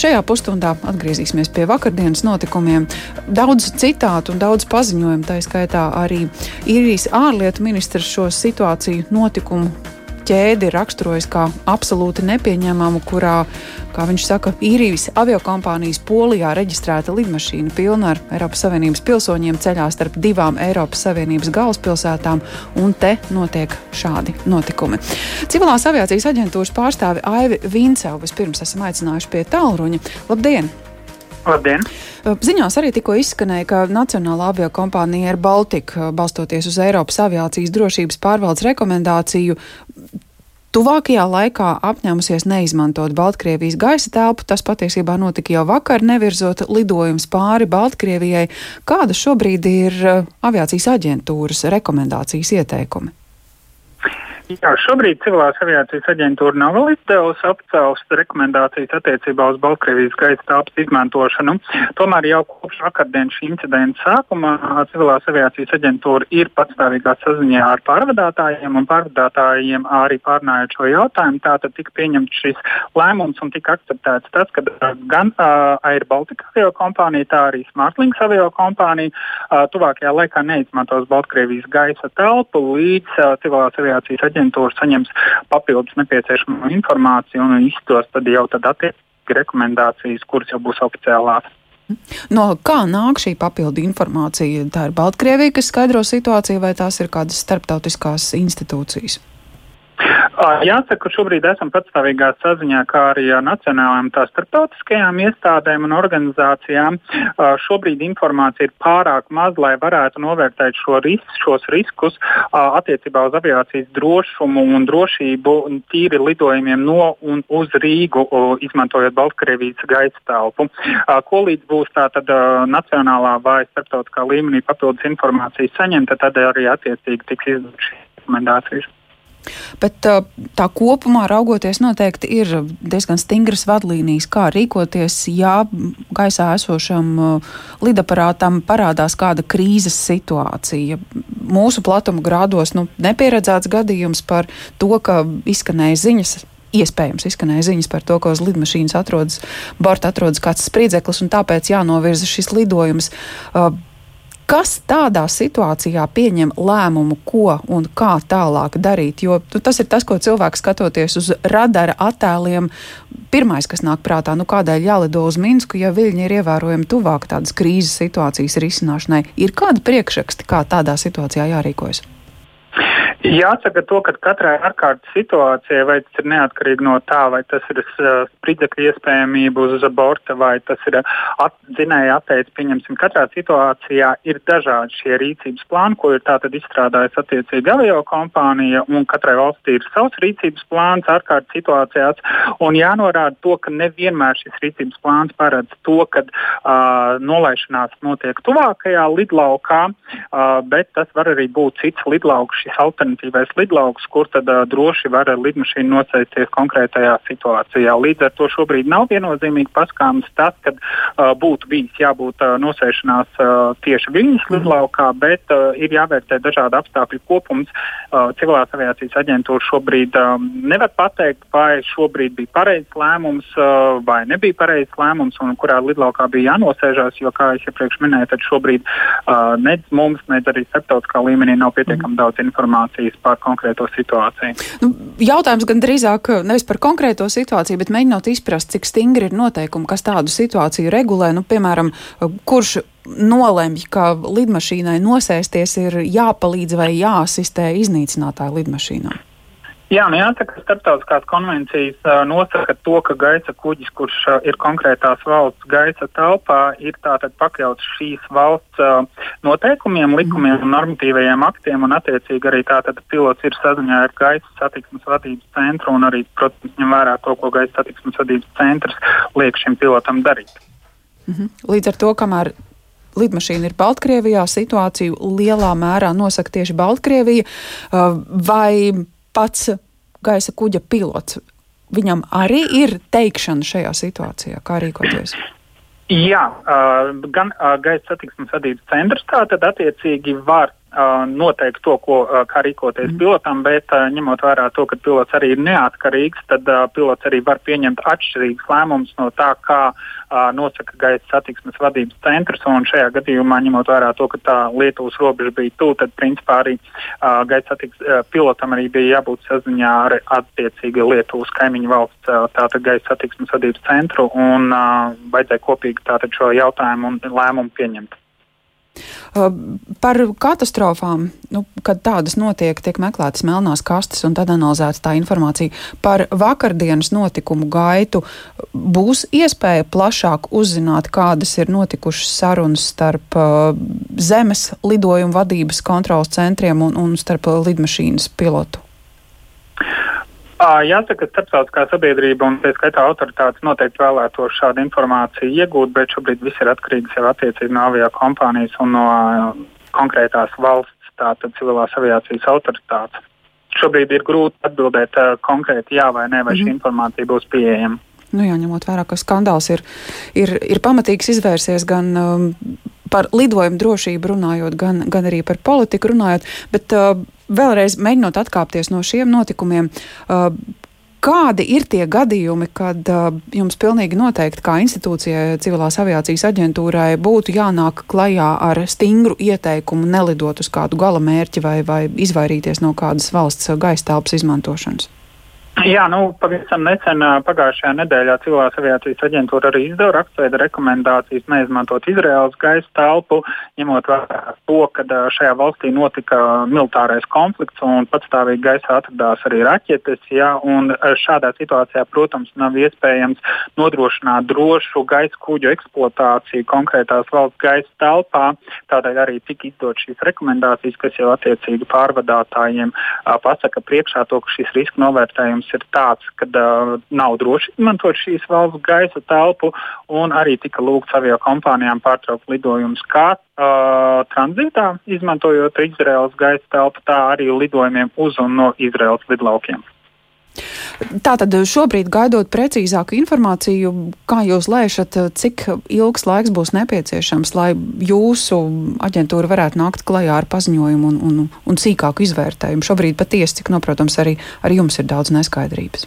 Šajā pusstundā atgriezīsimies pie vakardienas notikumiem. Daudz citātu un daudz paziņojumu, tā skaitā arī īrijas ārlietu ministrs šo situāciju notikumu ķēdi ir raksturojis kā absolūti nepieņemamu, kurā, kā viņš saka, īrijas aviokompānijas Polijā reģistrēta lidmašīna pilna ar Eiropas Savienības pilsoņiem ceļā starp divām Eiropas Savienības galvaspilsētām, un te notiek šādi notikumi. Civilās aviācijas aģentūras pārstāvi Aivi Vincevu vispirms esam aicinājuši pie tālruņa. Labdien! Labdien! Ziņās arī tikko izskanēja, ka Nacionālā avio kompānija Air Baltica, balstoties uz Eiropas aviācijas drošības pārvaldes rekomendāciju, tuvākajā laikā apņēmusies neizmantot Baltkrievijas gaisa telpu. Tas patiesībā notika jau vakar, nevirzot lidojums pāri Baltkrievijai. Kāda šobrīd ir aviācijas aģentūras rekomendācijas ieteikumi? Jā, šobrīd civilās aviācijas aģentūra nav vēl izdevusi oficiālas rekomendācijas attiecībā uz Baltkrievijas gaisa telpas izmantošanu. Tomēr jau kopš vakardienas šī incidenta sākuma civilās aviācijas aģentūra ir patstāvīgā saziņā ar pārvadātājiem un pārvadātājiem arī pārnājot šo jautājumu. Tātad tika pieņemts šis lēmums un tika akceptēts tas, ka gan uh, Air Baltica avio kompānija, tā arī Smartlinks avio kompānija uh, tuvākajā laikā neizmantos Baltkrievijas gaisa telpu līdz uh, civilās aviācijas aģentūra aģentūra saņems papildus nepieciešamo informāciju un izdos tad jau tad attiecīgi rekomendācijas, kuras jau būs oficiālās. No kā nāk šī papildu informācija? Tā ir Baltkrievija, kas skaidro situāciju, vai tās ir kādas starptautiskās institūcijas? Jāsaka, ka šobrīd esam patstāvīgā saziņā kā arī ar nacionālajām tā starptautiskajām iestādēm un organizācijām. Šobrīd informācija ir pārāk maz, lai varētu novērtēt šo ris šos riskus attiecībā uz aviācijas drošumu un drošību tīri lidojumiem no un uz Rīgu, izmantojot Baltkrievijas gaisa telpu. Ko līdz būs tātad nacionālā vai starptautiskā līmenī papildus informācija saņemta, tad arī attiecīgi tiks izdot šīs rekomendācijas. Bet tā kopumā raugoties, noteikti ir diezgan stingras vadlīnijas, kā rīkoties, ja gaisā esošam lidaparātam parādās kāda krīzes situācija. Mūsu platuma grādos nu, nepieredzēts gadījums par to, ka izskanēja ziņas iespējams izskanēja ziņas par to, ka uz lidmašīnas atrodas, borta atrodas kāds spriedzeklis, un tāpēc jānovirza šis lidojums. Uh, Kas tādā situācijā pieņem lēmumu, ko un kā tālāk darīt? Jo nu, tas ir tas, ko cilvēks skatoties uz radara attēliem, pirmais, kas nāk prātā, nu kādēļ jālido uz Minsku, ja viļņi ir ievērojami tuvāk tādas krīzes situācijas risināšanai. Ir kādi priekšraksti, kā tādā situācijā jārīkojas? Jāsaka to, ka katrai ārkārtas situācijai, vai tas ir neatkarīgi no tā, vai tas ir uh, spridzekļa iespējamība uz borta, vai tas ir at, dzinēja atteicis, pieņemsim, katrā situācijā ir dažādi šie rīcības plāni, ko ir izstrādājusi attiecīga avio kompānija, un katrai valstī ir savs rīcības plāns ārkārtas situācijās, un jānorāda to, ka nevienmēr šis rīcības plāns paredz to, ka uh, nolaišanās notiek tuvākajā lidlaukā, uh, bet tas var arī būt cits lidlauks, šis alternatīvs alternatīvais lidlauks, kur tad uh, droši var ar lidmašīnu nosēsties konkrētajā situācijā. Līdz ar to šobrīd nav viennozīmīgi paskāms tas, ka uh, būtu bijis jābūt uh, nosēšanās uh, tieši viņas mhm. lidlaukā, bet uh, ir jāvērtē dažādi apstākļu kopums. Uh, Civilās aviācijas aģentūra šobrīd um, nevar pateikt, vai šobrīd bija pareizs lēmums uh, vai nebija pareizs lēmums un kurā lidlaukā bija jānosēžās, jo, kā es iepriekš minēju, tad šobrīd uh, nec mums, nec arī starptautiskā līmenī nav pietiekami mm. daudz informācijas informācijas par konkrēto situāciju. Nu, jautājums gan drīzāk nevis par konkrēto situāciju, bet mēģinot izprast, cik stingri ir noteikumi, kas tādu situāciju regulē. Nu, piemēram, kurš nolemj, ka lidmašīnai nosēsties ir jāpalīdz vai jāasistē iznīcinātāja lidmašīnā? Jā, nu jāsaka, ka starptautiskās konvencijas uh, nosaka to, ka gaisa kuģis, kurš uh, ir konkrētās valsts gaisa telpā, ir tātad pakļauts šīs valsts uh, noteikumiem, likumiem un normatīvajiem aktiem, un attiecīgi arī tātad pilots ir saziņā ar gaisa satiksmes vadības centru un arī, protams, ņem vērā to, ko gaisa satiksmes vadības centrs liek šim pilotam darīt. Mhm. Līdz ar to, kamēr lidmašīna ir Baltkrievijā, situāciju lielā mērā nosaka tieši Baltkrievija. Vai pats gaisa kuģa pilots. Viņam arī ir teikšana šajā situācijā, kā rīkoties. Jā, gan gaisa satiksmes vadības centrs tātad attiecīgi var noteikt to, ko, kā rīkoties mm. pilotam, bet ņemot vērā to, ka pilots arī ir neatkarīgs, tad pilots arī var pieņemt atšķirīgus lēmumus no tā, kā nosaka gaisa satiksmes vadības centrs. Un šajā gadījumā, ņemot vērā to, ka tā Lietuvas robeža bija tuvu, tad principā arī gaisa satiksmes pilotam arī bija jābūt saziņā ar attiecīgi Lietuvas kaimiņu valsts tātad gaisa satiksmes vadības centru un vajadzēja kopīgi tātad šo jautājumu un lēmumu pieņemt. Par katastrofām, nu, kad tādas notiek, tiek meklētas melnās kastes un tad analizēta tā informācija. Par vakardienas notikumu gaitu būs iespēja plašāk uzzināt, kādas ir notikušas sarunas starp zemes lidojumu vadības kontrolas centriem un, un starp lidmašīnas pilotu. Jāsaka, ka starptautiskā sabiedrība un tā skaitā autoritātes noteikti vēlētos šādu informāciju iegūt, bet šobrīd viss ir atkarīgs jau attiecīgi no avio kompānijas un no konkrētās valsts, tātad civilās aviācijas autoritātes. Šobrīd ir grūti atbildēt uh, konkrēti jā vai nē, vai mm -hmm. šī mhm. informācija būs pieejama. Nu jā, ņemot vērā, ka skandāls ir, ir, ir pamatīgs izvērsies gan um, par lidojumu drošību runājot, gan, gan arī par politiku runājot, bet uh, vēlreiz mēģinot atkāpties no šiem notikumiem. Uh, Kādi ir tie gadījumi, kad uh, jums pilnīgi noteikti kā institūcijai, civilās aviācijas aģentūrai, būtu jānāk klajā ar stingru ieteikumu nelidot uz kādu gala mērķi vai, vai izvairīties no kādas valsts gaisa telpas izmantošanas? Jā, nu, pavisam nesen pagājušajā nedēļā civilās aviācijas aģentūra arī izdeva rakstveida rekomendācijas neizmantot Izraels gaisa telpu, ņemot vērā to, ka šajā valstī notika militārais konflikts un patstāvīgi gaisā atradās arī raķetes. Jā, šādā situācijā, protams, nav iespējams nodrošināt drošu gaisa kuģu eksploatāciju konkrētās valsts gaisa telpā. Tādēļ arī tika izdot šīs rekomendācijas, kas jau attiecīgi pārvadātājiem pasaka priekšā to, ka šis riska novērtējums ir tāds, ka uh, nav droši izmantot šīs valsts gaisa telpu, un arī tika lūgts avio kompānijām pārtraukt lidojumus kā uh, tranzītā, izmantojot Izraels gaisa telpu, tā arī lidojumiem uz un no Izraels lidlaukiem. Tātad šobrīd gaidot precīzāku informāciju, kā jūs lēšat, cik ilgs laiks būs nepieciešams, lai jūsu aģentūra varētu nākt klajā ar paziņojumu un, un, un sīkāku izvērtējumu. Šobrīd patiesi, cik noprotams, arī ar jums ir daudz neskaidrības.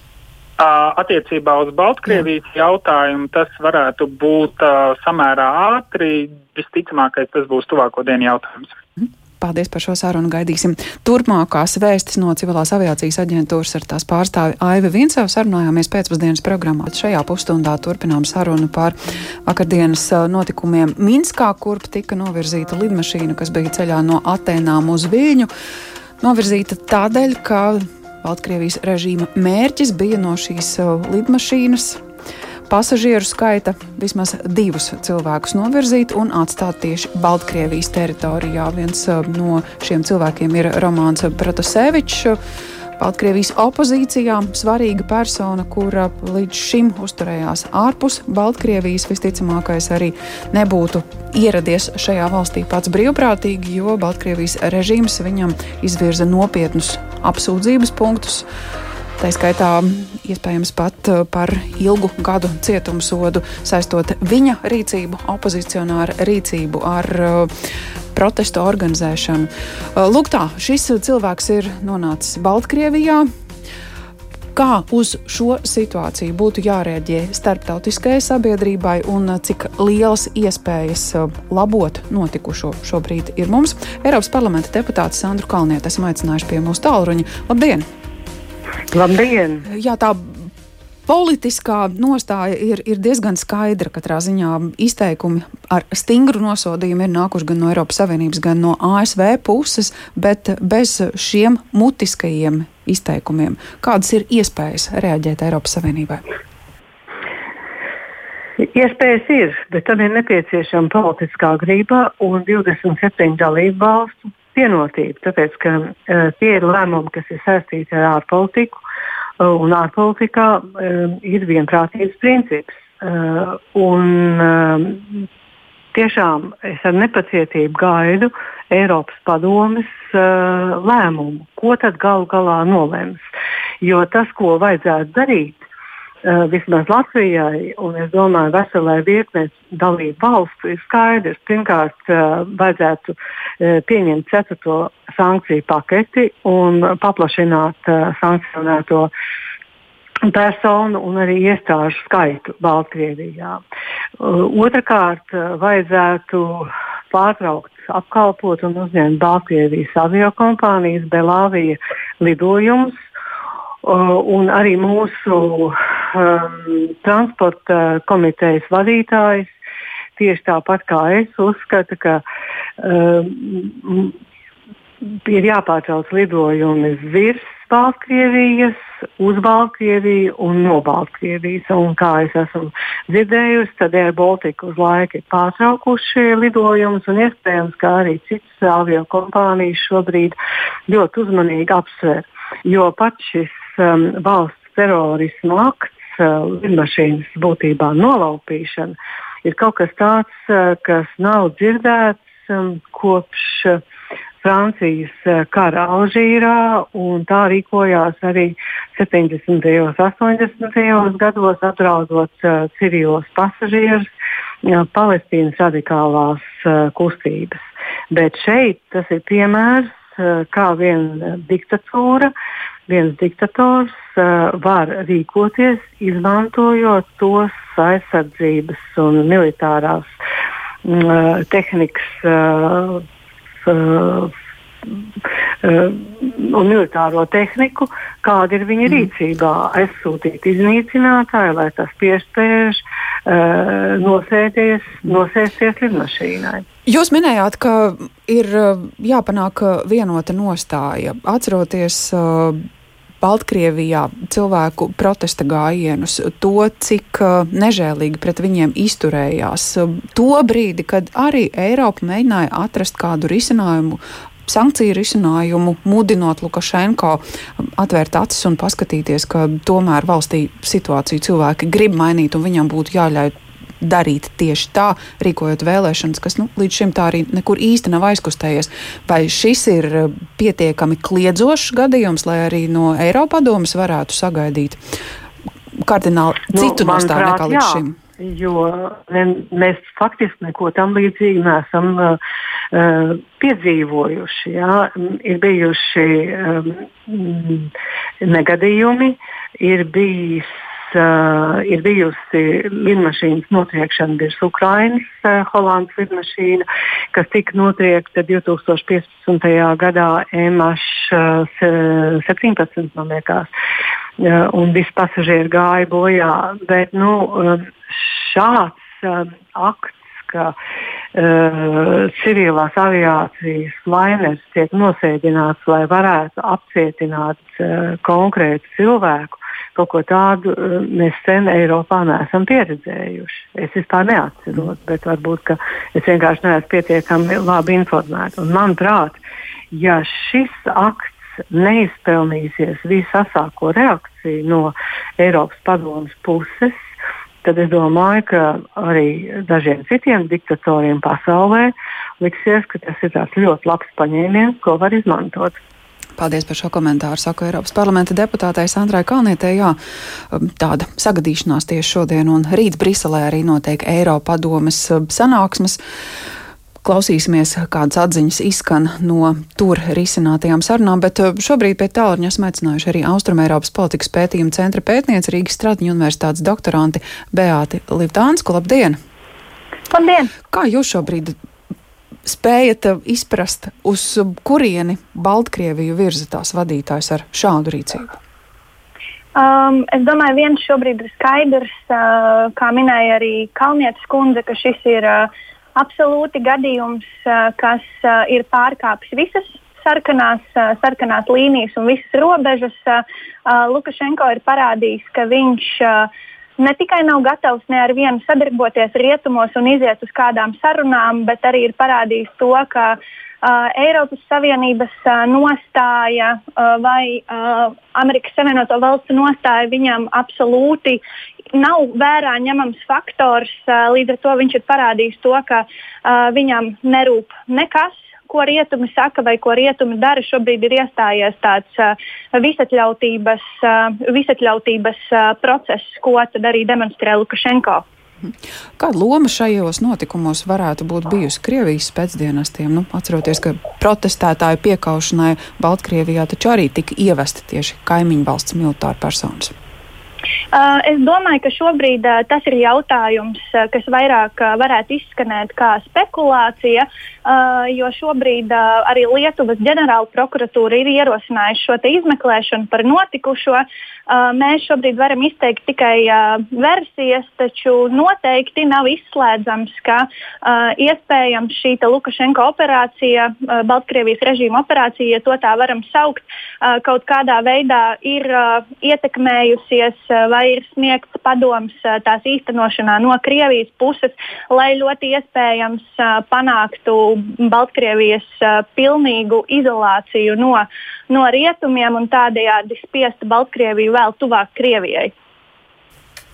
Attiecībā uz Baltkrievijas Jā. jautājumu tas varētu būt uh, samērā ātri. Visticamākais tas būs tuvāko dienu jautājums. Mhm. Paldies par šo sarunu. Gaidīsim turpmākās vēstis no civilās aviācijas aģentūras ar tās pārstāvi Aivi Vincevu. Sarunājāmies pēcpusdienas programmā. Šajā pusstundā turpinām sarunu par vakardienas notikumiem Minskā, kurp tika novirzīta lidmašīna, kas bija ceļā no Atēnām uz Viļņu. Novirzīta tādēļ, ka Baltkrievijas režīma mērķis bija no šīs lidmašīnas pasažieru skaita vismaz divus cilvēkus novirzīt un atstāt tieši Baltkrievijas teritorijā. Viens uh, no šiem cilvēkiem ir Romāns Protasevičs. Baltkrievijas opozīcijā svarīga persona, kura līdz šim uzturējās ārpus Baltkrievijas, visticamākais arī nebūtu ieradies šajā valstī pats brīvprātīgi, jo Baltkrievijas režīms viņam izvirza nopietnus apsūdzības punktus. Tā skaitā iespējams pat uh, par ilgu gadu cietumsodu saistot viņa rīcību, opozicionāra rīcību ar uh, protestu organizēšanu. Uh, lūk, tā, šis cilvēks ir nonācis Baltkrievijā. Kā uz šo situāciju būtu jārēģē starptautiskajai sabiedrībai un cik lielas iespējas labot notikušo šobrīd ir mums? Eiropas parlamenta deputāte Sandru Kalnietu esam aicinājuši pie mūsu tālruņa. Labdien! Labdien! Jā, tā Politiskā nostāja ir, ir diezgan skaidra. Katrā ziņā izteikumi ar stingru nosodījumu ir nākuši gan no Eiropas Savienības, gan no ASV puses, bet bez šiem mutiskajiem izteikumiem. Kādas ir iespējas reaģēt Eiropas Savienībai? Iespējas ir, bet tam ir nepieciešama politiskā grība un 27 dalību valstu vienotība. Tāpēc, ka uh, tie ir lēmumi, kas ir saistīti ar ārpolitiku, un ārpolitikā uh, ir vienprātības princips. Uh, un, uh, tiešām es ar nepacietību gaidu Eiropas padomes uh, lēmumu, ko tad galu galā nolems. Jo tas, ko vajadzētu darīt, uh, vismaz Latvijai, un es domāju, veselai virknei dalību valstu ir skaidrs. Pirmkārt, uh, vajadzētu uh, pieņemt ceturto sankciju paketi un paplašināt sankcionēto personu un arī iestāžu skaitu Baltkrievijā. Otrakārt, vajadzētu pārtraukt apkalpot un uzņemt Baltkrievijas aviokompānijas Belāvija lidojumus. Un arī mūsu um, transporta komitejas vadītājs tieši tāpat kā es uzskata, ka um, ir jāpārtrauc lidojumi virs Baltkrievijas, uz Baltkrieviju un no Baltkrievijas. Un, kā es esmu dzirdējusi, tad Air Baltica uz laiku ir pārtraukuši lidojumus un iespējams, ka arī citas avio kompānijas šobrīd ļoti uzmanīgi apsver. Jo pats šis um, valsts terorismu akts, uh, lidmašīnas būtībā nolaupīšana, ir kaut kas tāds, uh, kas nav dzirdēts um, kopš. Uh, Francijas kara Alžīrā, un tā rīkojās arī 70. un 80. gados, apdraudot uh, civilos pasažierus, uh, Palestīnas radikālās uh, kustības. Bet šeit tas ir piemērs, uh, kā viena diktatūra, viens diktators uh, var rīkoties, izmantojot tos aizsardzības un militārās uh, tehnikas. Uh, uh, un militāro tehniku, kāda ir viņa mm. rīcībā. Aizsūtīt iznīcinātāju, lai tas piespiež uh, nosēties, nosēsties lidmašīnai. Jūs minējāt, ka ir jāpanāk vienota nostāja. Atceroties uh, Baltkrievijā cilvēku protesta gājienus, to, cik nežēlīgi pret viņiem izturējās. To brīdi, kad arī Eiropa mēģināja atrast kādu risinājumu sankciju risinājumu, mudinot Lukašenko atvērt acis un paskatīties, ka tomēr valstī situāciju cilvēki grib mainīt un viņam būtu jāļauj darīt tieši tā, rīkojot vēlēšanas, kas nu, līdz šim tā arī nekur īsti nav aizkustējies. Vai šis ir eh, pietiekami kliedzošs gadījums, lai arī no Eiropadomas varētu sagaidīt kardināli nu, citu nu, nostāju nekā līdz jā. Jo mēs faktiski neko tam līdzīgu neesam uh, uh, piedzīvojuši. Jā. Ir bijuši um, negadījumi, ir bijis uh, ir bijusi lidmašīnas notriekšana virs Ukrainas, uh, Holandas lidmašīna, kas tika notriekta 2015. gadā MH17, man liekas, uh, un visi pasažieri gāja bojā. Bet nu, šāds uh, akts ka uh, civilās aviācijas lainers tiek nosēdināts, lai varētu apcietināt uh, konkrētu cilvēku. Kaut ko tādu uh, mēs sen Eiropā neesam pieredzējuši. Es vispār neatceros, bet varbūt es vienkārši neesmu pietiekami labi informēta. Manuprāt, ja šis akts neizpelnīsies visasāko reakciju no Eiropas padomas puses, tad es domāju, ka arī dažiem citiem diktatoriem pasaulē liksies, ka tas ir ļoti labs paņēmiens, ko var izmantot. Paldies par šo komentāru. Saku Eiropas parlamenta deputātei Sandrai Kalnietē. Jā, tāda sagadīšanās tieši šodien un rīt Briselē arī notiek Eiropa padomes um, sanāksmes. Klausīsimies, kādas atziņas izskan no tur risinātajām sarunām, bet uh, šobrīd pie tālruņa esmu aicinājuši arī Austrumēropas politikas pētījuma centra pētniece Rīgas Stradiņu universitātes doktoranti Beāti Livdānsku. Labdien! Labdien! Kā jūs šobrīd spējat izprast, uz kurieni Baltkrieviju virza tās vadītājs ar šādu rīcību? Um, es domāju, viens šobrīd ir skaidrs, uh, kā minēja arī Kalnietes kundze, ka šis ir uh, absolūti gadījums, kas ir pārkāpis visas sarkanās, sarkanās līnijas un visas robežas. Lukašenko ir parādījis, ka viņš ne tikai nav gatavs ne ar vienu sadarboties rietumos un iziet uz kādām sarunām, bet arī ir parādījis to, ka uh, Eiropas Savienības uh, nostāja uh, vai uh, Amerikas Savienoto Valstu nostāja viņam absolūti nav vērā ņemams faktors. Līdz ar to viņš ir parādījis to, ka uh, viņam nerūp nekas, ko rietumi saka vai ko rietumi dara, šobrīd ir iestājies tāds uh, visatļautības, uh, visatļautības uh, process, ko arī demonstrē Lukašenko. Kāda loma šajos notikumos varētu būt bijusi Krievijas pēcdienestiem? Nu, atceroties, ka protestētāju piekaušanai Baltkrievijā taču arī tika ievesti tieši kaimiņu valsts militāri personas. Uh, es domāju, ka šobrīd uh, tas ir jautājums, uh, kas vairāk varētu izskanēt kā spekulācija, jo šobrīd arī Lietuvas ģenerāla prokuratūra ir ierosinājusi šo izmeklēšanu par notikušo. Mēs šobrīd varam izteikt tikai versijas, taču noteikti nav izslēdzams, ka iespējams šī Lukašenko operācija, Baltkrievijas režīma operācija, ja to tā varam saukt, kaut kādā veidā ir ietekmējusies vai ir sniegts padoms tās īstenošanā no Krievijas puses, lai ļoti iespējams panāktu Baltkrievijas pilnīgu izolāciju no, no rietumiem un tādējādi spiestu Baltkrieviju vēl tuvāk Krievijai.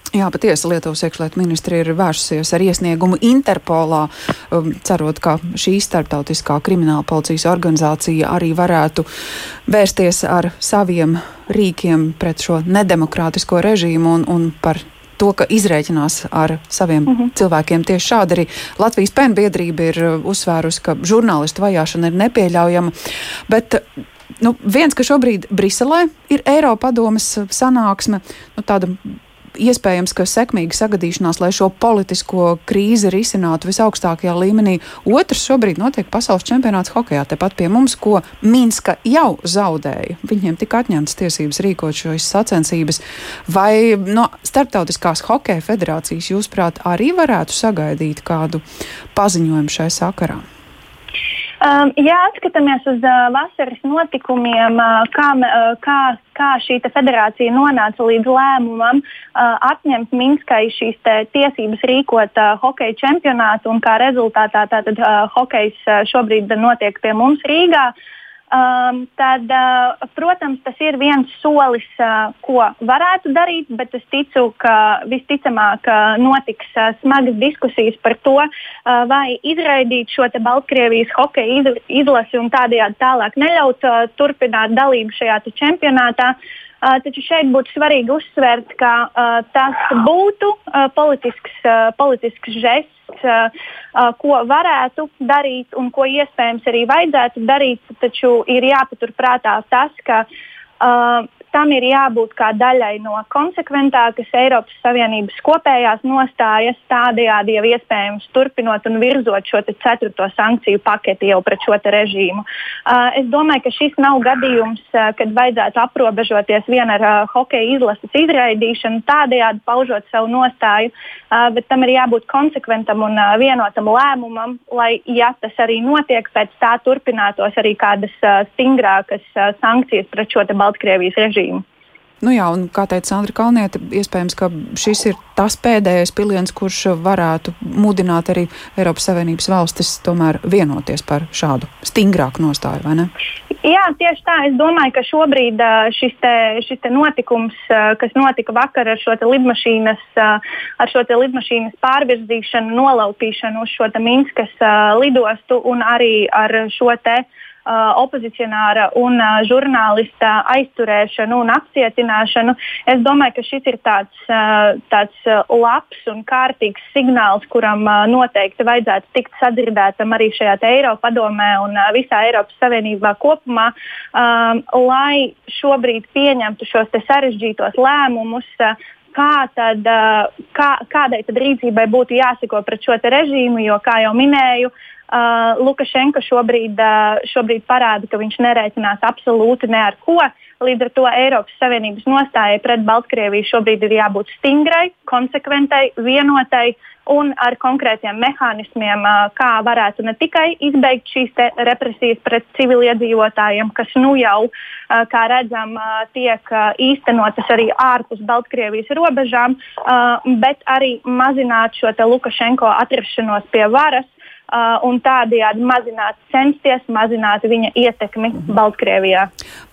Jā, patiesi Lietuvas iekšlietu ministri ir vērsusies ar iesniegumu Interpolā, um, cerot, ka šī starptautiskā krimināla policijas organizācija arī varētu vērsties ar saviem rīkiem pret šo nedemokrātisko režīmu un, un par to, ka izrēķinās ar saviem uh mhm. -huh. cilvēkiem. Tieši šādi arī Latvijas pēnbiedrība ir uzsvērusi, ka žurnālistu vajāšana ir nepieļaujama. Bet nu, viens, ka šobrīd Briselē ir Eiropadomes sanāksme, nu, tāda iespējams, ka sekmīga sagadīšanās, lai šo politisko krīzi risinātu visaugstākajā līmenī. Otrs šobrīd notiek pasaules čempionāts hokeja tepat pie mums, ko Minska jau zaudēja. Viņiem tika atņemtas tiesības rīkot šīs sacensības. Vai no Startautiskās hokeja federācijas, jūsuprāt, arī varētu sagaidīt kādu paziņojumu šai sakarā? Um, ja atskatāmies uz uh, vasaras notikumiem, uh, kā, uh, kā, kā šī federācija nonāca līdz lēmumam uh, atņemt Minskai šīs tiesības rīkot uh, hokeja čempionātu, un kā rezultātā tātad uh, hokejs uh, šobrīd notiek pie mums Rīgā. Uh, um, tad, uh, protams, tas ir viens solis, uh, ko varētu darīt, bet es ticu, ka visticamāk uh, notiks uh, smagas diskusijas par to, uh, vai izraidīt šo Baltkrievijas hokeja izlasi un tādējādi tālāk neļaut uh, turpināt dalību šajā čempionātā. Uh, taču šeit būtu svarīgi uzsvērt, ka uh, tas būtu uh, politisks, uh, politisks žests uh, uh, ko varētu darīt un ko iespējams arī vajadzētu darīt, taču ir jāpaturprātā tas, ka uh, tam ir jābūt kā daļai no konsekventākas Eiropas Savienības kopējās nostājas, tādējādi jau iespējams turpinot un virzot šo ceturto sankciju paketi jau pret šo režīmu. Uh, es domāju, ka šis nav gadījums, uh, kad vajadzētu aprobežoties vien ar uh, hokeja izlases izraidīšanu, tādējādi paužot savu nostāju, uh, bet tam ir jābūt konsekventam un uh, vienotam lēmumam, lai, ja tas arī notiek, pēc tā turpinātos arī kādas uh, stingrākas uh, sankcijas pret šo Baltkrievijas režīmu režīmu. Nu jā, un kā teica Sandra Kalniete, iespējams, ka šis ir tas pēdējais piliens, kurš varētu mudināt arī Eiropas Savienības valstis tomēr vienoties par šādu stingrāku nostāju, vai ne? Jā, tieši tā. Es domāju, ka šobrīd šis, te, šis te notikums, kas notika vakar ar šo lidmašīnas, ar šo lidmašīnas pārvirzīšanu, nolaupīšanu uz šo Minskas lidostu un arī ar šo te uh, opozicionāra un uh, žurnālista aizturēšanu un apcietināšanu. Es domāju, ka šis ir tāds, uh, tāds labs un kārtīgs signāls, kuram noteikti vajadzētu tikt sadzirdētam arī šajā Eiropadomē un uh, visā Eiropas Savienībā kopumā, um, lai šobrīd pieņemtu šos sarežģītos lēmumus. Kā tad, kā, kādai tad rīcībai būtu jāseko pret šo režīmu, jo, kā jau minēju, uh, Lukašenko šobrīd, uh, šobrīd parāda, ka viņš nerēķinās absolūti ne ar ko. Līdz ar to Eiropas Savienības nostājai pret Baltkrieviju šobrīd ir jābūt stingrai, konsekventai, vienotai un ar konkrētiem mehānismiem, uh, kā varētu ne tikai izbeigt šīs represijas pret civiliedzīvotājiem, kas nu jau, uh, kā redzam, uh, tiek uh, īstenotas arī ārpus Baltkrievijas robežām, uh, bet arī mazināt šo Lukašenko atrašanos pie varas uh, un tādējādi mazināt, censties mazināt viņa ietekmi mhm. Baltkrievijā.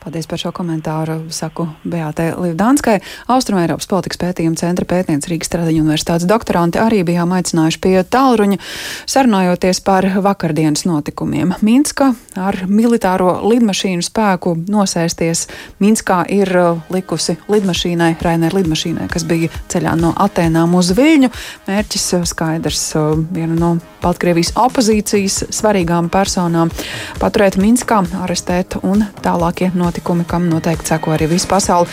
Paldies par šo komentāru, saku Beatai Līvdānskai. Austrumēropas politikas pētījuma centra pētniece Rīgas Stradiņu universitātes doktoranti arī bijām aicinājuši pie tālruņa, sarunājoties par vakardienas notikumiem. Minska ar militāro lidmašīnu spēku nosēsties Minskā ir uh, likusi lidmašīnai, Rainer lidmašīnai, kas bija ceļā no Atēnām uz Viļņu. Mērķis uh, skaidrs, uh, viena no Baltkrievijas opozīcijas svarīgām personām paturēt Minskā, arestēt un tālākie notikumi, kam noteikti seko arī visa pasaule.